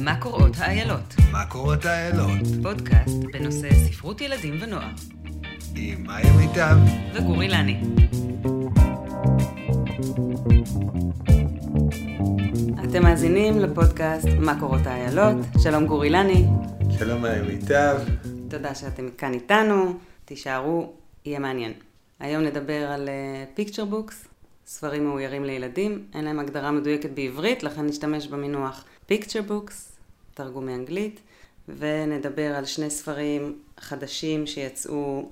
מה קוראות האיילות? מה קורות האיילות? פודקאסט בנושא ספרות ילדים ונוער. עם מאיה מיטב. וגורי לני. אתם מאזינים לפודקאסט מה קורות האיילות. שלום גורי לני. שלום מאיה מיטב. תודה שאתם כאן איתנו. תישארו, יהיה מעניין. היום נדבר על picture books, ספרים מאוירים לילדים. אין להם הגדרה מדויקת בעברית, לכן נשתמש במינוח picture books, תרגום מאנגלית, ונדבר על שני ספרים חדשים שיצאו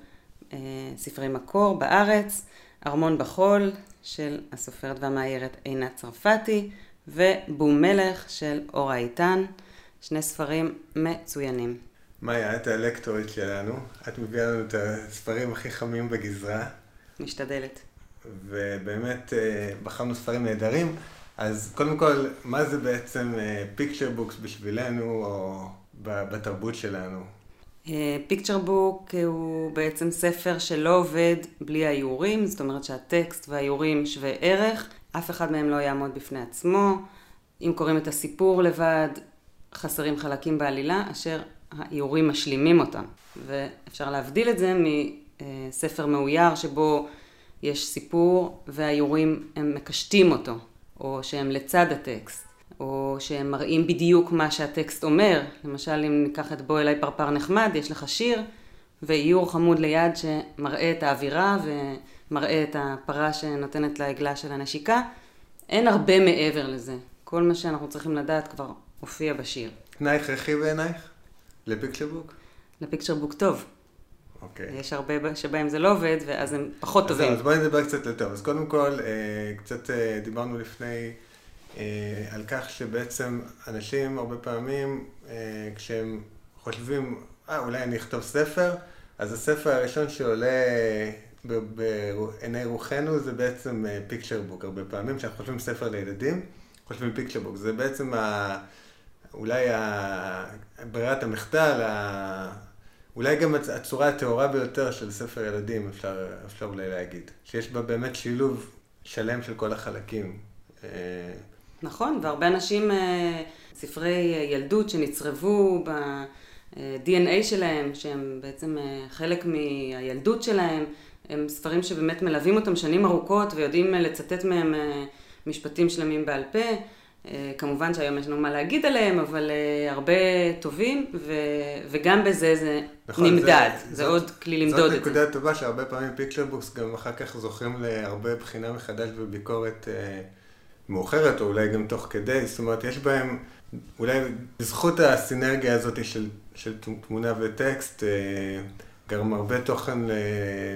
אה, ספרי מקור בארץ, ארמון בחול של הסופרת והמאיירת עינת צרפתי, ובום מלך של אורה איתן, שני ספרים מצוינים. מאיה, את האלקטורית שלנו, את מביאה לנו את הספרים הכי חמים בגזרה. משתדלת. ובאמת אה, בחרנו ספרים נהדרים. אז קודם כל, מה זה בעצם picture books בשבילנו, או בתרבות שלנו? picture book הוא בעצם ספר שלא עובד בלי האיורים, זאת אומרת שהטקסט והאיורים שווה ערך, אף אחד מהם לא יעמוד בפני עצמו. אם קוראים את הסיפור לבד, חסרים חלקים בעלילה, אשר האיורים משלימים אותם. ואפשר להבדיל את זה מספר מאויר שבו יש סיפור והאיורים הם מקשטים אותו, או שהם לצד הטקסט, או שהם מראים בדיוק מה שהטקסט אומר. למשל, אם ניקח את בוא אליי פרפר נחמד, יש לך שיר ואיור חמוד ליד שמראה את האווירה ומראה את הפרה שנותנת לעגלה של הנשיקה. אין הרבה מעבר לזה. כל מה שאנחנו צריכים לדעת כבר הופיע בשיר. תנאי הכרחי בעינייך? לפיקצ'ר בוק? לפיקצ'ר בוק טוב. אוקיי. יש הרבה שבהם זה לא עובד, ואז הם פחות אז טובים. אז בואי נדבר קצת יותר. אז קודם כל, אה, קצת אה, דיברנו לפני אה, על כך שבעצם אנשים הרבה פעמים, כשהם חושבים, אה, אולי אני אכתוב ספר, אז הספר הראשון שעולה בעיני רוחנו זה בעצם פיקצ'ר בוק. הרבה פעמים כשאנחנו חושבים ספר לילדים, חושבים פיקצ'ר בוק. זה בעצם ה... אולי ה... ברירת המחדל, ה... אולי גם הצורה הטהורה ביותר של ספר ילדים, אפשר, אפשר אולי להגיד. שיש בה באמת שילוב שלם של כל החלקים. נכון, והרבה אנשים, ספרי ילדות שנצרבו ב-DNA שלהם, שהם בעצם חלק מהילדות שלהם, הם ספרים שבאמת מלווים אותם שנים ארוכות ויודעים לצטט מהם משפטים שלמים בעל פה. כמובן שהיום יש לנו מה להגיד עליהם, אבל הרבה טובים, ו... וגם בזה זה נכון, נמדד, זה, זה עוד כלי למדוד את זה. זאת נקודה טובה שהרבה פעמים picture books גם אחר כך זוכים להרבה בחינה מחדש וביקורת אה, מאוחרת, או אולי גם תוך כדי, זאת אומרת, יש בהם, אולי בזכות הסינרגיה הזאת של, של תמונה וטקסט, אה, גרם הרבה תוכן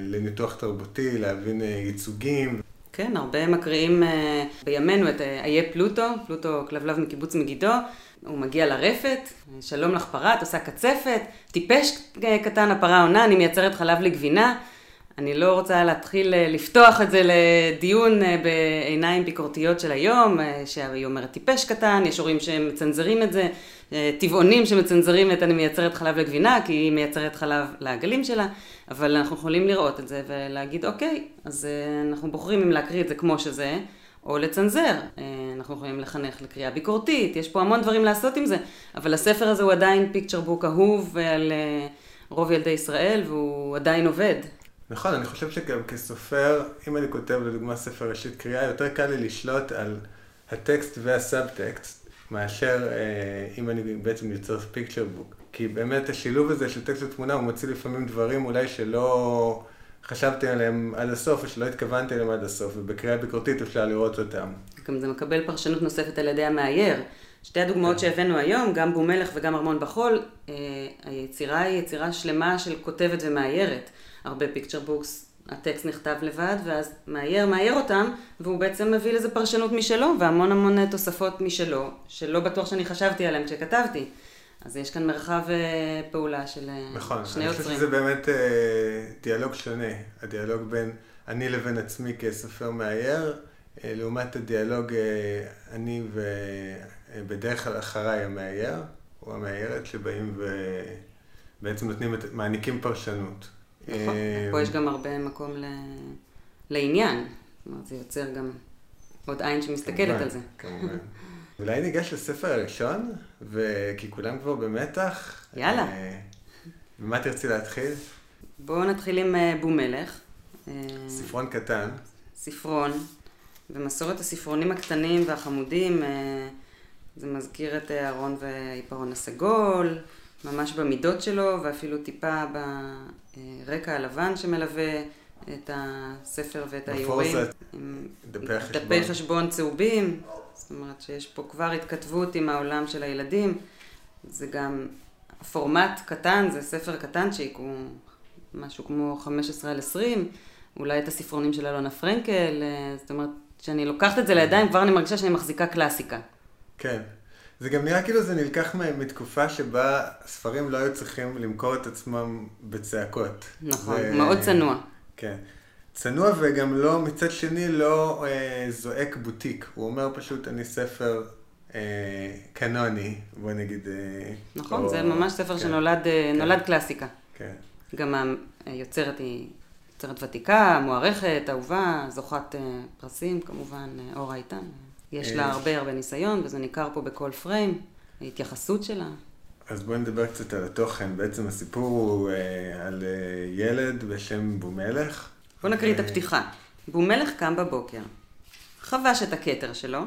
לניתוח תרבותי, להבין ייצוגים. כן, הרבה מקריאים בימינו את איי פלוטו, פלוטו כלבלב מקיבוץ מגידו. הוא מגיע לרפת, שלום לך פרה, את עושה קצפת, טיפש קטן הפרה עונה, אני מייצרת חלב לגבינה. אני לא רוצה להתחיל לפתוח את זה לדיון בעיניים ביקורתיות של היום, שהיא אומרת טיפש קטן, יש הורים שמצנזרים את זה, טבעונים שמצנזרים את אני מייצרת חלב לגבינה, כי היא מייצרת חלב לעגלים שלה, אבל אנחנו יכולים לראות את זה ולהגיד, אוקיי, אז אנחנו בוחרים אם להקריא את זה כמו שזה, או לצנזר. אנחנו יכולים לחנך לקריאה ביקורתית, יש פה המון דברים לעשות עם זה, אבל הספר הזה הוא עדיין פיקצ'ר בוק אהוב על רוב ילדי ישראל, והוא עדיין עובד. נכון, אני חושב שגם כסופר, אם אני כותב לדוגמה ספר ראשית קריאה, יותר קל לי לשלוט על הטקסט והסאבטקסט, מאשר אה, אם אני בעצם יוצר פיקצ'ר בוק. כי באמת השילוב הזה של טקסט ותמונה, הוא מוציא לפעמים דברים אולי שלא חשבתי עליהם עד הסוף, או שלא התכוונתי עליהם עד הסוף, ובקריאה ביקורתית אפשר לראות אותם. גם זה מקבל פרשנות נוספת על ידי המאייר. שתי הדוגמאות שהבאנו היום, גם בומלך וגם ארמון בחול, היצירה היא יצירה שלמה של כותבת ומאיירת. הרבה picture books, הטקסט נכתב לבד, ואז מאייר מאייר אותם, והוא בעצם מביא לזה פרשנות משלו, והמון המון תוספות משלו, שלא בטוח שאני חשבתי עליהם כשכתבתי. אז יש כאן מרחב פעולה של נכון, שני יוצרים. נכון, אני חושב שזה באמת דיאלוג שונה, הדיאלוג בין אני לבין עצמי כסופר מאייר, לעומת הדיאלוג אני ובדרך כלל אחריי המאייר, או המאיירת, שבאים ובעצם נותנים, מעניקים פרשנות. נכון, פה יש גם הרבה מקום לעניין, זאת אומרת, זה יוצר גם עוד עין שמסתכלת כמובן, על זה. כמובן. אולי ניגש לספר הראשון, ו... כי כולם כבר במתח. יאללה. אה, ומה תרצי להתחיל? בואו נתחיל עם אה, בומלך. אה, ספרון קטן. ספרון. במסורת הספרונים הקטנים והחמודים, אה, זה מזכיר את אה, אהרון והעיפרון הסגול, ממש במידות שלו, ואפילו טיפה ברקע הלבן שמלווה את הספר ואת האיורים. עם דפי החשבון. דפי חשבון צהובים, זאת אומרת שיש פה כבר התכתבות עם העולם של הילדים. זה גם פורמט קטן, זה ספר קטנצ'יק, הוא משהו כמו 15 על 20, אולי את הספרונים של אלונה פרנקל, זאת אומרת, כשאני לוקחת את זה לידיים, כבר אני מרגישה שאני מחזיקה קלאסיקה. כן. זה גם נראה כאילו זה נלקח מ- מתקופה שבה ספרים לא היו צריכים למכור את עצמם בצעקות. נכון, זה- מאוד צנוע. כן. צנוע וגם לא, מצד שני, לא אה, זועק בוטיק. הוא אומר פשוט, אני ספר אה, קנוני, בוא נגיד. אה, נכון, או- זה ממש ספר כן, שנולד אה, כן. נולד קלאסיקה. כן. גם היוצרת היא יוצרת ותיקה, מוערכת, אהובה, זוכת אה, פרסים, כמובן, אה, אורה איתן. יש לה אה. הרבה הרבה ניסיון, וזה ניכר פה בכל פריים, ההתייחסות שלה. אז בואי נדבר קצת על התוכן. בעצם הסיפור הוא אה, על אה, ילד בשם בומלך. בואו נקריא את אה, הפתיחה. בומלך קם בבוקר, חבש את הכתר שלו,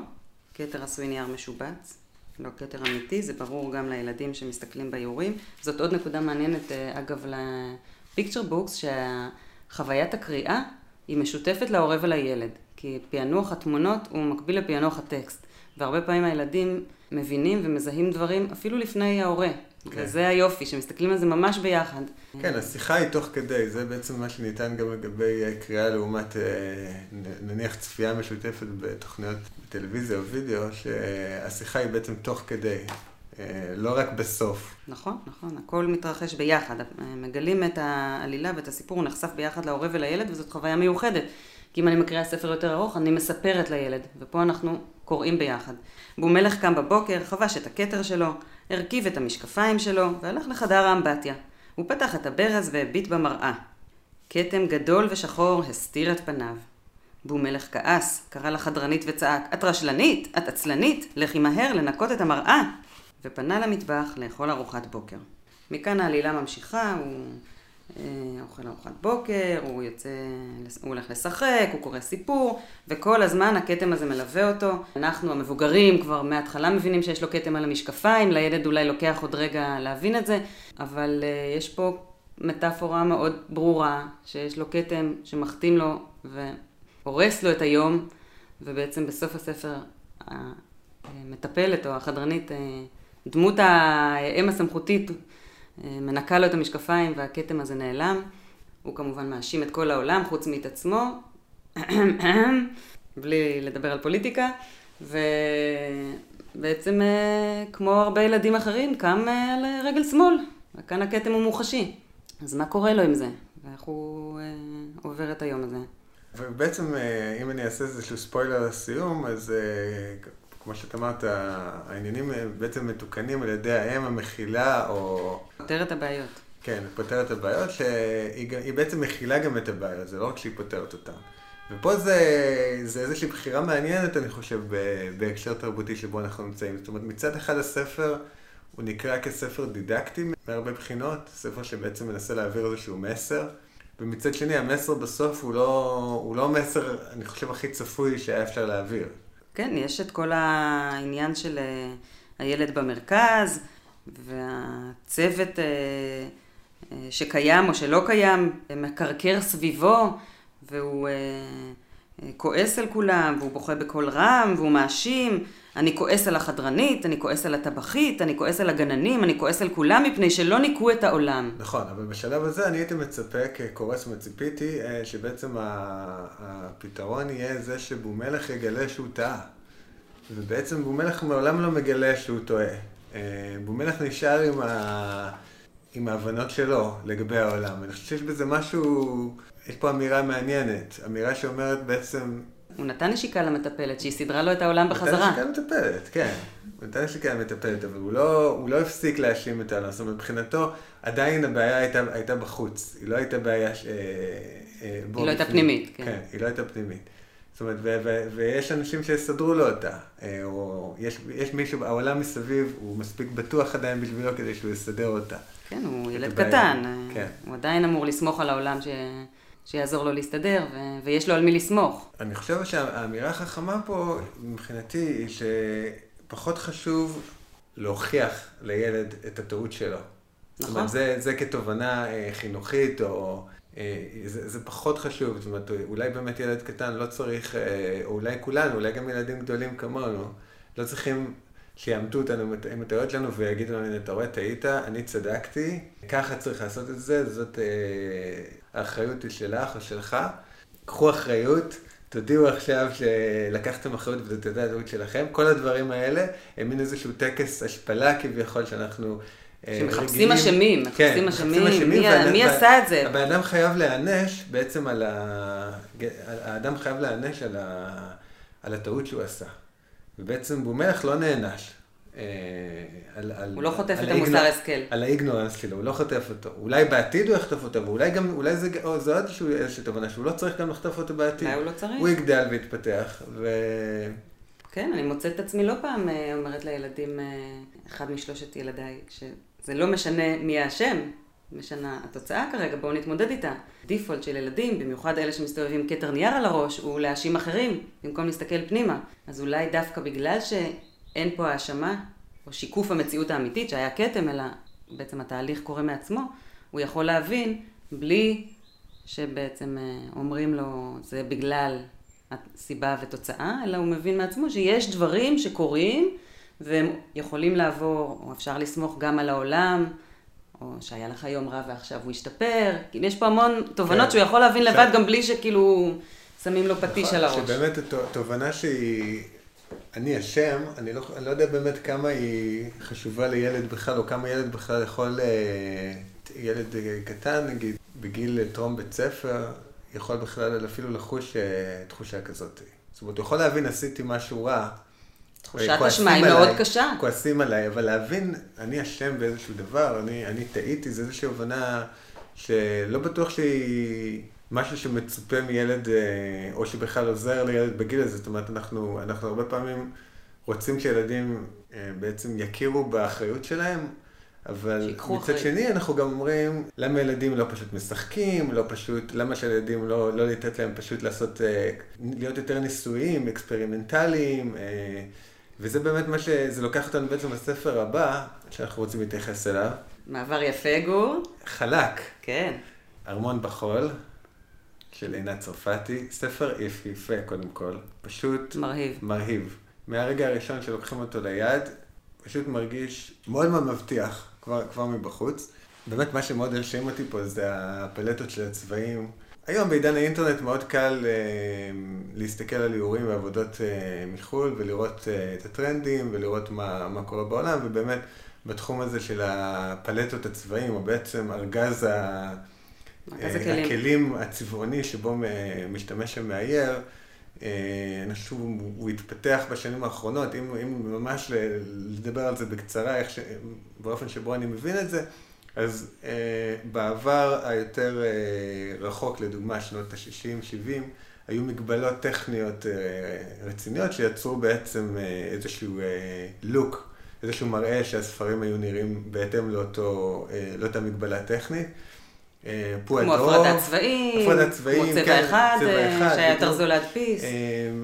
כתר עשוי נייר משובץ, לא כתר אמיתי, זה ברור גם לילדים שמסתכלים באיורים. זאת עוד נקודה מעניינת, אה, אגב, ל picture books, שחוויית הקריאה היא משותפת להורה ולילד, כי פענוח התמונות הוא מקביל לפענוח הטקסט, והרבה פעמים הילדים מבינים ומזהים דברים אפילו לפני ההורה. כן. וזה היופי, שמסתכלים על זה ממש ביחד. כן, השיחה היא תוך כדי, זה בעצם מה שניתן גם לגבי אה, קריאה לעומת אה, נניח צפייה משותפת בתוכניות בטלוויזיה או וידאו, שהשיחה היא בעצם תוך כדי, אה, לא רק בסוף. נכון, נכון, הכל מתרחש ביחד. מגלים את העלילה ואת הסיפור, הוא נחשף ביחד להורה ולילד, וזאת חוויה מיוחדת. כי אם אני מקריאה ספר יותר ארוך, אני מספרת לילד, ופה אנחנו קוראים ביחד. בומלך קם בבוקר, חבש את הכתר שלו, הרכיב את המשקפיים שלו, והלך לחדר האמבטיה. הוא פתח את הברז והביט במראה. כתם גדול ושחור הסתיר את פניו. בומלך כעס, קרא לחדרנית וצעק, את רשלנית, את עצלנית, לכי מהר לנקות את המראה. ופנה למטבח לאכול ארוחת בוקר. מכאן העלילה ממשיכה, הוא אוכל ארוחת בוקר, הוא יוצא, הוא הולך לשחק, הוא קורא סיפור, וכל הזמן הכתם הזה מלווה אותו. אנחנו המבוגרים כבר מההתחלה מבינים שיש לו כתם על המשקפיים, לילד אולי לוקח עוד רגע להבין את זה, אבל אה, יש פה מטאפורה מאוד ברורה, שיש לו כתם שמחתים לו והורס לו את היום, ובעצם בסוף הספר המטפלת או החדרנית, אה, דמות האם הסמכותית אה, מנקה לו את המשקפיים והכתם הזה נעלם. הוא כמובן מאשים את כל העולם חוץ מאת עצמו, בלי לדבר על פוליטיקה, ובעצם אה, כמו הרבה ילדים אחרים קם אה, על רגל שמאל, וכאן הכתם הוא מוחשי. אז מה קורה לו עם זה? ואיך הוא אה, עובר את היום הזה? ובעצם, אה, אם אני אעשה איזשהו ספוילר לסיום, אז אה, כמו שאת אמרת, העניינים אה, בעצם מתוקנים על ידי האם המכילה, או... פותר את הבעיות. כן, פותרת הבעיות, שהיא היא בעצם מכילה גם את הבעיות, זה לא רק שהיא פותרת אותן. ופה זה, זה איזושהי בחירה מעניינת, אני חושב, בהקשר תרבותי שבו אנחנו נמצאים. זאת אומרת, מצד אחד הספר, הוא נקרא כספר דידקטי מהרבה בחינות, ספר שבעצם מנסה להעביר איזשהו מסר, ומצד שני, המסר בסוף הוא לא, הוא לא המסר, אני חושב, הכי צפוי שהיה אפשר להעביר. כן, יש את כל העניין של אה, הילד במרכז, והצוות אה, אה, שקיים או שלא קיים, מקרקר סביבו, והוא כועס על כולם, והוא בוכה בקול רם, והוא מאשים. אני כועס על החדרנית, אני כועס על הטבחית, אני כועס על הגננים, אני כועס על כולם מפני שלא ניקו את העולם. נכון, אבל בשלב הזה אני הייתי מצפה כקורא, זאת אומרת, ציפיתי אה, שבעצם הפתרון יהיה זה שבומלך יגלה שהוא טעה. ובעצם בומלך מעולם לא מגלה שהוא טועה. אה, בומלך נשאר עם, ה... עם ההבנות שלו לגבי העולם. אני חושב שיש בזה משהו, יש פה אמירה מעניינת. אמירה שאומרת בעצם... הוא נתן נשיקה למטפלת שהיא סידרה לו את העולם נתן בחזרה. נשיקה למטפלת, כן. הוא נתן נשיקה למטפלת, אבל הוא לא, הוא לא הפסיק להאשים את העולם. זאת אומרת, מבחינתו, עדיין הבעיה הייתה, הייתה בחוץ. היא לא הייתה בעיה ש... אה, אה, היא לא הייתה. פנימית, כן. כן, היא לא הייתה פנימית. זאת אומרת, ו- ו- ויש אנשים שיסדרו לו אותה, אה, או יש, יש מישהו, העולם מסביב, הוא מספיק בטוח עדיין בשבילו כדי שהוא יסדר אותה. כן, הוא ילד. קטן. כן. הוא עדיין אמור לסמוך על העולם ש... שיעזור לו להסתדר, ו... ויש לו על מי לסמוך. אני חושב שהאמירה החכמה פה, מבחינתי, היא שפחות חשוב להוכיח לילד את הטעות שלו. זאת נכון. אומרת, זה, זה כתובנה אה, חינוכית, או... אה, זה, זה פחות חשוב, זאת אומרת, אולי באמת ילד קטן לא צריך, אה, או אולי כולנו, אולי גם ילדים גדולים כמונו, לא צריכים שיעמתו אותנו עם הטעויות שלנו ויגידו לנו, "הנה, אתה רואה, טעית, אני צדקתי, ככה צריך לעשות את זה, זאת אה, האחריות היא שלך או שלך. קחו אחריות, תודיעו עכשיו שלקחתם אחריות וזאת הייתה הטעות שלכם. כל הדברים האלה הם מין איזשהו טקס השפלה כביכול שאנחנו אה, שמחפשים אשמים, כן, מחפשים אשמים, מי- והאדם- מי עשה את זה? הבן אדם חייב להיענש בעצם על ה... האדם חייב להיענש על, ה... על הטעות שהוא עשה. ובעצם בומלך לא נענש. אה, על, על, הוא לא חוטף על את המוסר השכל. על האיגנורנס שלו, הוא לא חוטף אותו. אולי בעתיד הוא יחטוף אותו, ואולי גם, אולי זה, או, זה עוד איזושהי תובנה שהוא לא צריך גם לחטוף אותו בעתיד. אולי הוא לא צריך. הוא יגדל ויתפתח, ו... כן, אני מוצאת את עצמי לא פעם אה, אומרת לילדים, אה, אחד משלושת ילדיי, שזה לא משנה מי האשם, משנה התוצאה כרגע, בואו נתמודד איתה. דיפולט של ילדים, במיוחד אלה שמסתובבים כתר נייר על הראש, הוא להאשים אחרים, במקום להסתכל פנימה. אז אולי דווקא בגלל שאין פה האשמה, או שיקוף המציאות האמיתית, שהיה כתם, אלא בעצם התהליך קורה מעצמו, הוא יכול להבין בלי שבעצם אה, אומרים לו, זה בגלל הסיבה ותוצאה, אלא הוא מבין מעצמו שיש דברים שקורים והם יכולים לעבור, או אפשר לסמוך גם על העולם, או שהיה לך יום רע ועכשיו הוא השתפר. כאילו יש פה המון תובנות כן. שהוא יכול להבין לבד גם בלי שכאילו שמים לו פטיש על הראש. שבאמת הת- תובנה שהיא, אני אשם, אני לא, אני לא יודע באמת כמה היא חשובה לילד בכלל, או כמה ילד בכלל יכול, אה, ילד אה, קטן נגיד, בגיל אה, טרום בית ספר, יכול בכלל אפילו לחוש תחושה כזאת. זאת אומרת, הוא יכול להבין, עשיתי משהו רע. תחושת אשמה היא מאוד קשה. כועסים עליי, אבל להבין, אני אשם באיזשהו דבר, אני, אני טעיתי, זה איזושהי הבנה שלא בטוח שהיא משהו שמצופה מילד, אה, או שבכלל עוזר לילד בגיל הזה. זאת אומרת, אנחנו, אנחנו הרבה פעמים רוצים שילדים אה, בעצם יכירו באחריות שלהם, אבל מצד אחריות. שני אנחנו גם אומרים, למה ילדים לא פשוט משחקים, לא פשוט, למה שילדים לא, לא לתת להם פשוט לעשות, אה, להיות יותר ניסויים, אקספרימנטליים, וזה באמת מה שזה לוקח אותנו בעצם לספר הבא, שאנחנו רוצים להתייחס אליו, מעבר יפה, גור. חלק, כן. ארמון בחול, של עינת צרפתי, ספר יפהפה קודם כל, פשוט מרהיב. מרהיב. מהרגע הראשון שלוקחים אותו ליד, פשוט מרגיש מאוד מאוד מבטיח, כבר, כבר מבחוץ. באמת מה שמאוד הרשים אותי פה זה הפלטות של הצבעים. היום בעידן האינטרנט מאוד קל אה, להסתכל על איורים ועבודות אה, מחו"ל ולראות אה, את הטרנדים ולראות מה, מה קורה בעולם, ובאמת בתחום הזה של הפלטות הצבעים, או בעצם ארגז ה... אה, הכלים. הכלים הצבעוני שבו משתמש המאייר, אה, אני חושב הוא הוא התפתח בשנים האחרונות, אם, אם ממש לדבר על זה בקצרה, איך ש... באופן שבו אני מבין את זה, אז אה, בעבר היותר אה, רחוק, לדוגמה שנות ה-60-70, היו מגבלות טכניות אה, רציניות שיצרו בעצם אה, איזשהו לוק, איזשהו מראה שהספרים היו נראים בהתאם לאותו, אה, לאותה מגבלה טכנית. אה, כמו פועדו, הפרדת צבעים, הפרדת צבעים, כמו צבע כן, אחד, צבע אה, אחד, שהיה יותר. זול להדפיס. אה,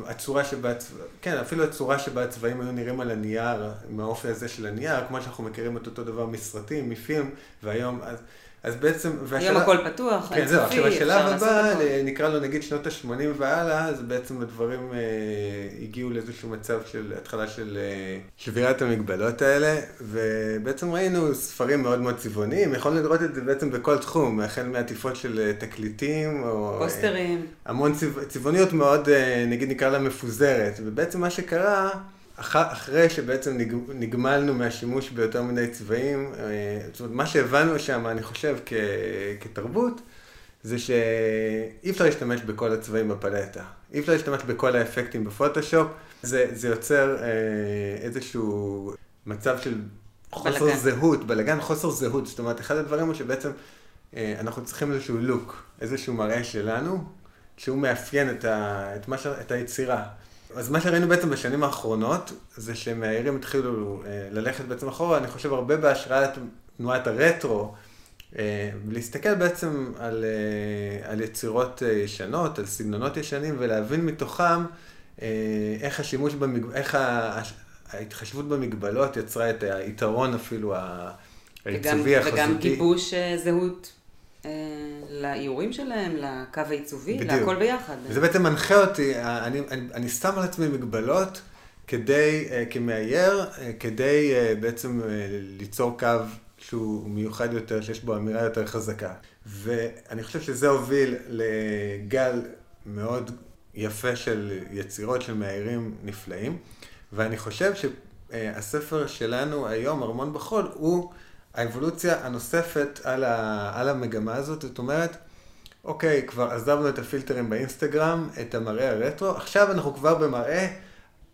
הצורה שבה, כן, אפילו הצורה שבה הצבעים היו נראים על הנייר, עם האופי הזה של הנייר, כמו שאנחנו מכירים את אותו דבר מסרטים, מפילם, והיום, אז, אז בעצם, היום הכל פתוח, כן, זהו, עכשיו השלב הבא, נקרא לו נגיד שנות ה-80 והלאה, אז בעצם הדברים אה, הגיעו לאיזשהו מצב של התחלה של אה, שבירת המגבלות האלה, ובעצם ראינו ספרים מאוד מאוד צבעוניים, יכולנו לראות את זה בעצם בכל תחום, החל מעטיפות של אה, תקליטים, או... אה, פוסטרים. המון צבע, צבעוניות מאוד, אה, נגיד נקרא לה מפוזרת, ובעצם מה שקרה, אחרי שבעצם נג, נגמלנו מהשימוש ביותר מדי צבעים, אה, זאת אומרת, מה שהבנו שם, אני חושב, כ, כתרבות, זה שאי אפשר להשתמש בכל הצבעים בפלטה, אי אפשר להשתמש בכל האפקטים בפוטושופ, זה, זה יוצר אה, איזשהו מצב של חוסר בלגן. זהות, בלגן חוסר זהות, זאת אומרת, אחד הדברים הוא שבעצם אה, אנחנו צריכים איזשהו לוק, איזשהו מראה שלנו, שהוא מאפיין את, ה, את, ש, את היצירה. אז מה שראינו בעצם בשנים האחרונות, זה שמאיירים התחילו אה, ללכת בעצם אחורה, אני חושב הרבה בהשראת תנועת הרטרו, אה, להסתכל בעצם על, אה, על יצירות ישנות, על סגנונות ישנים, ולהבין מתוכם איך השימוש, במג... איך ההתחשבות במגבלות יצרה את היתרון אפילו העיצובי החזותי. וגם גיבוש זהות לאיורים שלהם, לקו העיצובי, להכל ביחד. וזה בעצם מנחה אותי, אני, אני, אני שם על עצמי מגבלות כדי, אה, כמאייר, אה, כדי אה, בעצם ליצור קו שהוא מיוחד יותר, שיש בו אמירה יותר חזקה. ואני חושב שזה הוביל לגל מאוד יפה של יצירות של מאיירים נפלאים, ואני חושב שהספר שלנו היום, ארמון בחול, הוא... האבולוציה הנוספת על, ה, על המגמה הזאת, זאת אומרת, אוקיי, כבר עזבנו את הפילטרים באינסטגרם, את המראה הרטרו, עכשיו אנחנו כבר במראה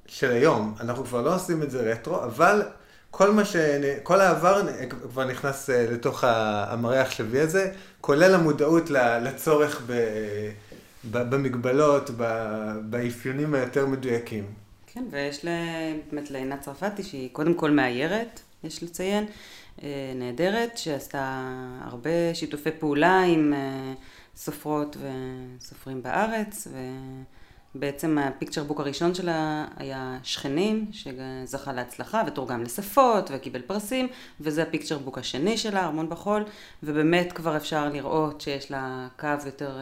של היום, אנחנו כבר לא עושים את זה רטרו, אבל כל מה ש... כל העבר כבר נכנס אה, לתוך המראה העכשווי הזה, כולל המודעות לצורך ב... במגבלות, באפיונים היותר מדויקים. כן, ויש באמת לעינת צרפתי שהיא קודם כל מאיירת, יש לציין, אה, נהדרת, שעשתה הרבה שיתופי פעולה עם אה, סופרות וסופרים בארץ, ובעצם הפיקצ'ר בוק הראשון שלה היה שכנים, שזכה להצלחה ותורגם לשפות וקיבל פרסים, וזה הפיקצ'ר בוק השני שלה, ארמון בחול, ובאמת כבר אפשר לראות שיש לה קו יותר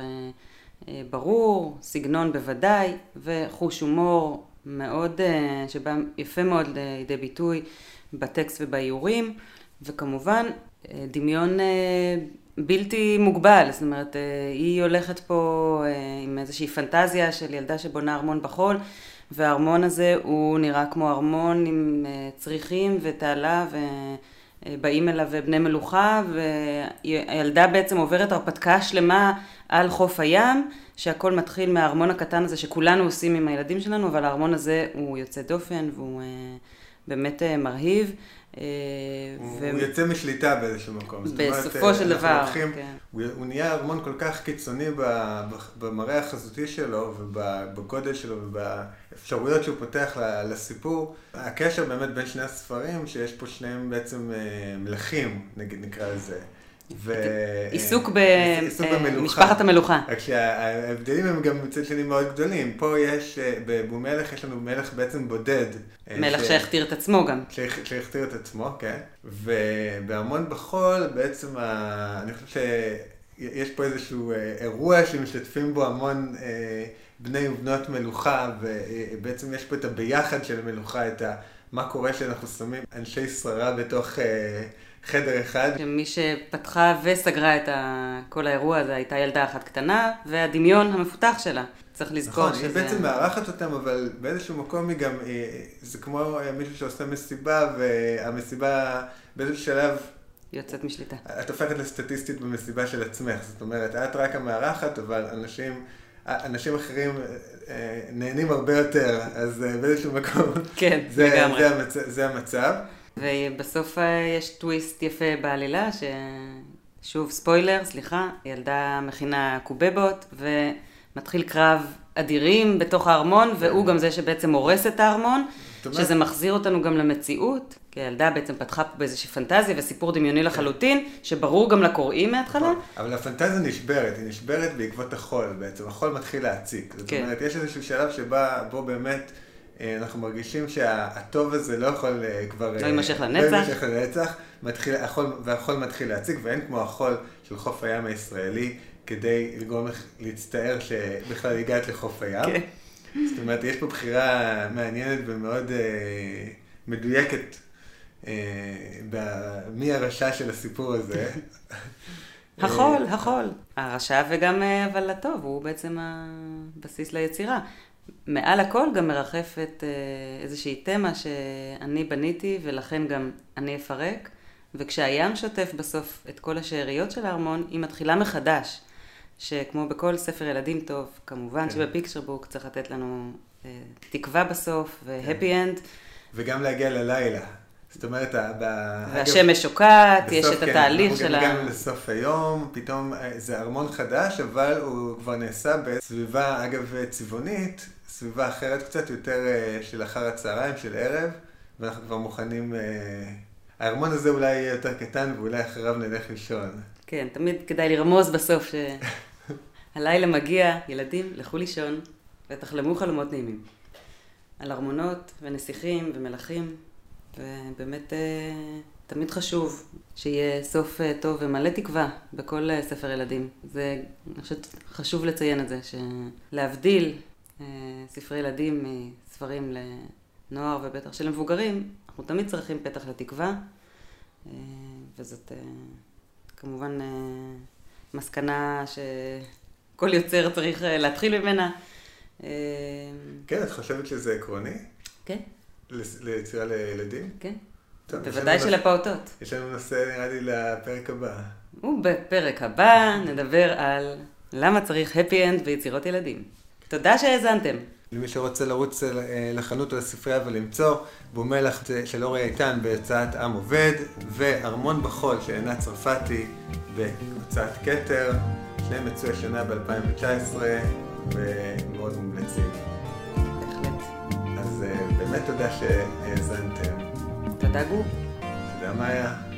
אה, ברור, סגנון בוודאי, וחוש הומור מאוד, שבא יפה מאוד לידי ביטוי בטקסט ובאיורים. וכמובן אה, דמיון אה, בלתי מוגבל, זאת אומרת, אה, היא הולכת פה עם איזושהי פנטזיה של ילדה שבונה ארמון בחול, והארמון הזה הוא נראה כמו ארמון עם צריכים ותעלה ובאים אליו בני מלוכה, והילדה בעצם עוברת הרפתקה שלמה על חוף הים, שהכל מתחיל מהארמון הקטן הזה שכולנו עושים עם הילדים שלנו, אבל הארמון הזה הוא יוצא דופן והוא באמת מרהיב. אה, הוא יוצא משליטה באיזשהו מקום. בסופו אומרת, של דבר, לוקחים, כן. הוא, הוא נהיה ארמון כל כך קיצוני במראה החזותי שלו ובגודל שלו ובאפשרויות שהוא פותח לסיפור. הקשר באמת בין שני הספרים, שיש פה שניהם בעצם אה, מלכים, נגיד נקרא לזה. ו... עיסוק במשפחת אה, המלוכה. רק שההבדלים הם גם מצד שני מאוד גדולים. פה יש, אה, בבו מלך יש לנו מלך בעצם בודד. אה, מלך ש... שהכתיר את עצמו גם. שהכתיר את עצמו, כן. ובהמון בחול בעצם, ה... אני חושב שיש פה איזשהו אירוע שמשתתפים בו המון בני ובנות מלוכה, ובעצם יש פה את הביחד של המלוכה, את ה... מה קורה שאנחנו שמים אנשי שררה בתוך... חדר אחד. מי שפתחה וסגרה את כל האירוע הזה הייתה ילדה אחת קטנה, והדמיון המפותח שלה. צריך לזכור נכון, שזה... נכון, היא בעצם מארחת אותם, אבל באיזשהו מקום היא גם, זה כמו מישהו שעושה מסיבה, והמסיבה באיזשהו שלב... יוצאת משליטה. את הופכת לסטטיסטית במסיבה של עצמך, זאת אומרת, את רק המארחת, אבל אנשים... אנשים אחרים אה, נהנים הרבה יותר, אז אה, באיזשהו מקום, כן, זה, לגמרי. זה, המצ... זה המצב. ובסוף אה, יש טוויסט יפה בעלילה, ששוב ספוילר, סליחה, ילדה מכינה קובבות, ומתחיל קרב אדירים בתוך הארמון, והוא גם זה שבעצם הורס את הארמון, שזה מחזיר אותנו גם למציאות, כי הילדה בעצם פתחה פה באיזושהי פנטזיה וסיפור דמיוני לחלוטין, שברור גם לקוראים מההתחלה. אבל הפנטזיה נשברת, היא נשברת בעקבות החול בעצם, החול מתחיל להציק. זאת כן. אומרת, יש איזשהו שלב שבו באמת... אה, אנחנו מרגישים שהטוב הזה לא יכול אה, כבר... לא יימשך לנצח. לא יימשך לנצח, מתחיל, החול, והחול מתחיל להציג, ואין כמו החול של חוף הים הישראלי כדי לגרום לך להצטער שבכלל הגעת לחוף הים. כן. זאת אומרת, יש פה בחירה מעניינת ומאוד אה, מדויקת אה, מי הרשע של הסיפור הזה. החול, החול. הרשע וגם, אבל הטוב, הוא בעצם הבסיס ליצירה. מעל הכל גם מרחפת אה, איזושהי תמה שאני בניתי ולכן גם אני אפרק. וכשהים שוטף בסוף את כל השאריות של הארמון, היא מתחילה מחדש. שכמו בכל ספר ילדים טוב, כמובן כן. שב picture book צריך לתת לנו אה, תקווה בסוף ו happy כן. end. וגם להגיע ללילה. זאת אומרת, והשמש שוקעת, יש את כן, התהליך של ה... אנחנו הגענו לסוף היום, פתאום אה, זה ארמון חדש, אבל הוא כבר נעשה בסביבה, אגב, צבעונית, סביבה אחרת קצת, יותר אה, של אחר הצהריים, של ערב, ואנחנו כבר מוכנים... אה, הארמון הזה אולי יהיה יותר קטן, ואולי אחריו נלך לישון. כן, תמיד כדאי לרמוז בסוף שהלילה מגיע, ילדים, לכו לישון, ותחלמו חלומות נעימים. על ארמונות ונסיכים ומלכים. ובאמת אה, תמיד חשוב שיהיה סוף טוב ומלא תקווה בכל ספר ילדים. זה, אני חושבת, חשוב לציין את זה, שלהבדיל ספרי ילדים מספרים לנוער ובטח של מבוגרים, אנחנו תמיד צריכים פתח לתקווה, וזאת כמובן מסקנה שכל יוצר צריך להתחיל ממנה. כן, את חושבת שזה עקרוני? כן. ליצירה לילדים? כן. בוודאי של הפעוטות. יש לנו נושא, נראה לי, לפרק הבא. ובפרק הבא נדבר על למה צריך happy end ביצירות ילדים. תודה שהאזנתם. למי שרוצה לרוץ אה, לחנות או לספרייה ולמצוא, בומלח של אורי איתן בהוצאת עם עובד, וארמון בחול של עינת צרפתי בהוצאת כתר, שניהם יצאו השנה ב-2019 ומאוד מומלצים. באמת תודה שהאזנתם. תודה גור. תודה מאיה.